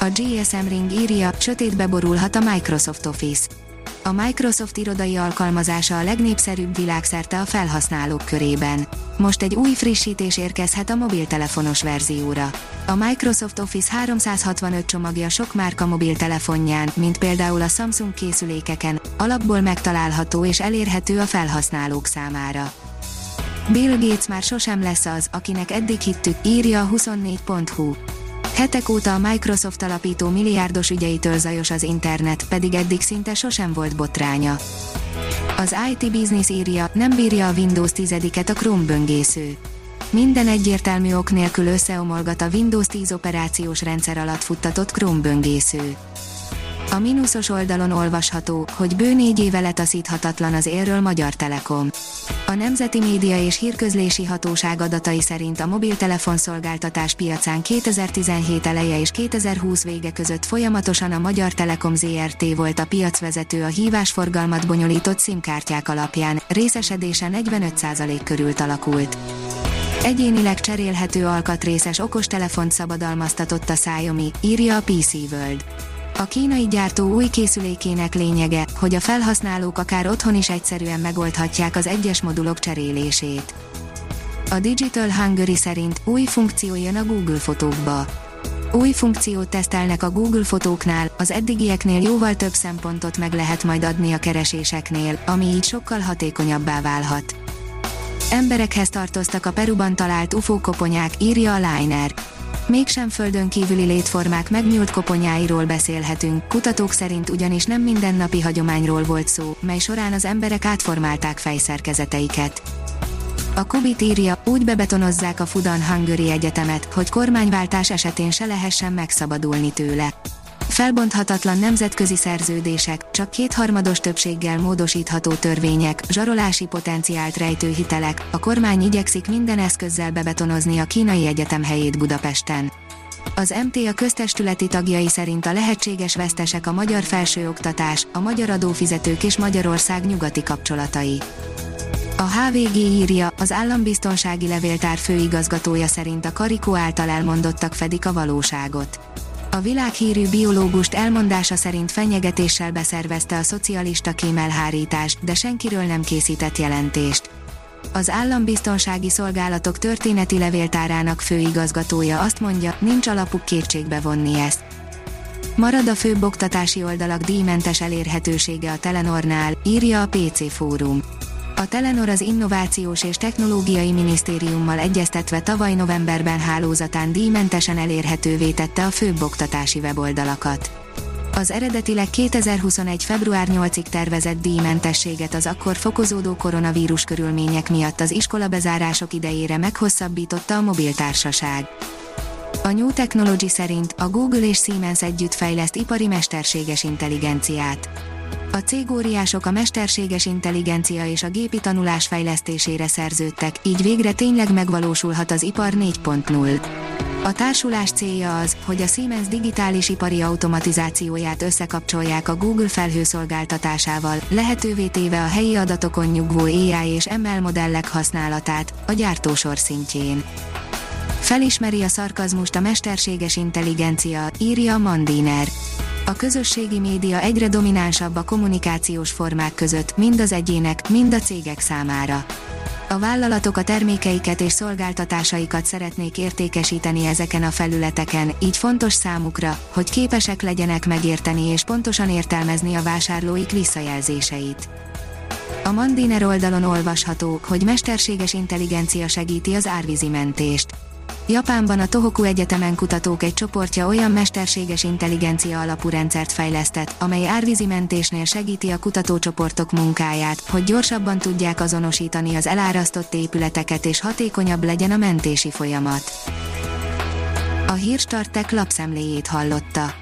A GSM Ring írja, sötétbe borulhat a Microsoft Office. A Microsoft irodai alkalmazása a legnépszerűbb világszerte a felhasználók körében. Most egy új frissítés érkezhet a mobiltelefonos verzióra. A Microsoft Office 365 csomagja sok márka mobiltelefonján, mint például a Samsung készülékeken, alapból megtalálható és elérhető a felhasználók számára. Bill Gates már sosem lesz az, akinek eddig hittük, írja a 24.hu. Hetek óta a Microsoft alapító milliárdos ügyeitől zajos az internet, pedig eddig szinte sosem volt botránya. Az IT Business írja, nem bírja a Windows 10-et a Chrome böngésző. Minden egyértelmű ok nélkül összeomolgat a Windows 10 operációs rendszer alatt futtatott Chrome böngésző. A mínuszos oldalon olvasható, hogy bő négy éve letaszíthatatlan az élről Magyar Telekom. A Nemzeti Média és Hírközlési Hatóság adatai szerint a mobiltelefonszolgáltatás piacán 2017 eleje és 2020 vége között folyamatosan a Magyar Telekom ZRT volt a piacvezető a hívásforgalmat bonyolított SIM-kártyák alapján, részesedése 45% körül alakult. Egyénileg cserélhető alkatrészes okostelefont szabadalmaztatott a Xiaomi, írja a PC World. A kínai gyártó új készülékének lényege, hogy a felhasználók akár otthon is egyszerűen megoldhatják az egyes modulok cserélését. A Digital Hungary szerint új funkció jön a Google fotókba. Új funkciót tesztelnek a Google fotóknál, az eddigieknél jóval több szempontot meg lehet majd adni a kereséseknél, ami így sokkal hatékonyabbá válhat. Emberekhez tartoztak a Peruban talált UFO koponyák, írja a Liner mégsem földön kívüli létformák megnyúlt koponyáiról beszélhetünk, kutatók szerint ugyanis nem mindennapi hagyományról volt szó, mely során az emberek átformálták fejszerkezeteiket. A Kubit írja, úgy bebetonozzák a Fudan Hungary Egyetemet, hogy kormányváltás esetén se lehessen megszabadulni tőle. Felbonthatatlan nemzetközi szerződések, csak kétharmados többséggel módosítható törvények, zsarolási potenciált rejtő hitelek, a kormány igyekszik minden eszközzel bebetonozni a kínai egyetem helyét Budapesten. Az MT a köztestületi tagjai szerint a lehetséges vesztesek a magyar felsőoktatás, a magyar adófizetők és Magyarország nyugati kapcsolatai. A HVG írja, az állambiztonsági levéltár főigazgatója szerint a Karikó által elmondottak fedik a valóságot. A világhírű biológust elmondása szerint fenyegetéssel beszervezte a szocialista kémelhárítás, de senkiről nem készített jelentést. Az állambiztonsági szolgálatok történeti levéltárának főigazgatója azt mondja, nincs alapuk kétségbe vonni ezt. Marad a főbb oktatási oldalak díjmentes elérhetősége a Telenornál, írja a PC Fórum. A Telenor az Innovációs és Technológiai Minisztériummal egyeztetve tavaly novemberben hálózatán díjmentesen elérhetővé tette a főbb oktatási weboldalakat. Az eredetileg 2021. február 8-ig tervezett díjmentességet az akkor fokozódó koronavírus körülmények miatt az iskolabezárások idejére meghosszabbította a mobiltársaság. A New Technology szerint a Google és Siemens együtt fejleszt ipari mesterséges intelligenciát. A cégóriások a mesterséges intelligencia és a gépi tanulás fejlesztésére szerződtek, így végre tényleg megvalósulhat az ipar 4.0. A társulás célja az, hogy a Siemens digitális ipari automatizációját összekapcsolják a Google felhőszolgáltatásával, lehetővé téve a helyi adatokon nyugvó AI és ML modellek használatát, a gyártósor szintjén. Felismeri a szarkazmust a mesterséges intelligencia, írja Mandiner. A közösségi média egyre dominánsabb a kommunikációs formák között, mind az egyének, mind a cégek számára. A vállalatok a termékeiket és szolgáltatásaikat szeretnék értékesíteni ezeken a felületeken, így fontos számukra, hogy képesek legyenek megérteni és pontosan értelmezni a vásárlóik visszajelzéseit. A Mandiner oldalon olvasható, hogy mesterséges intelligencia segíti az árvízi mentést. Japánban a Tohoku Egyetemen kutatók egy csoportja olyan mesterséges intelligencia alapú rendszert fejlesztett, amely árvízi mentésnél segíti a kutatócsoportok munkáját, hogy gyorsabban tudják azonosítani az elárasztott épületeket és hatékonyabb legyen a mentési folyamat. A hírstartek lapszemléjét hallotta.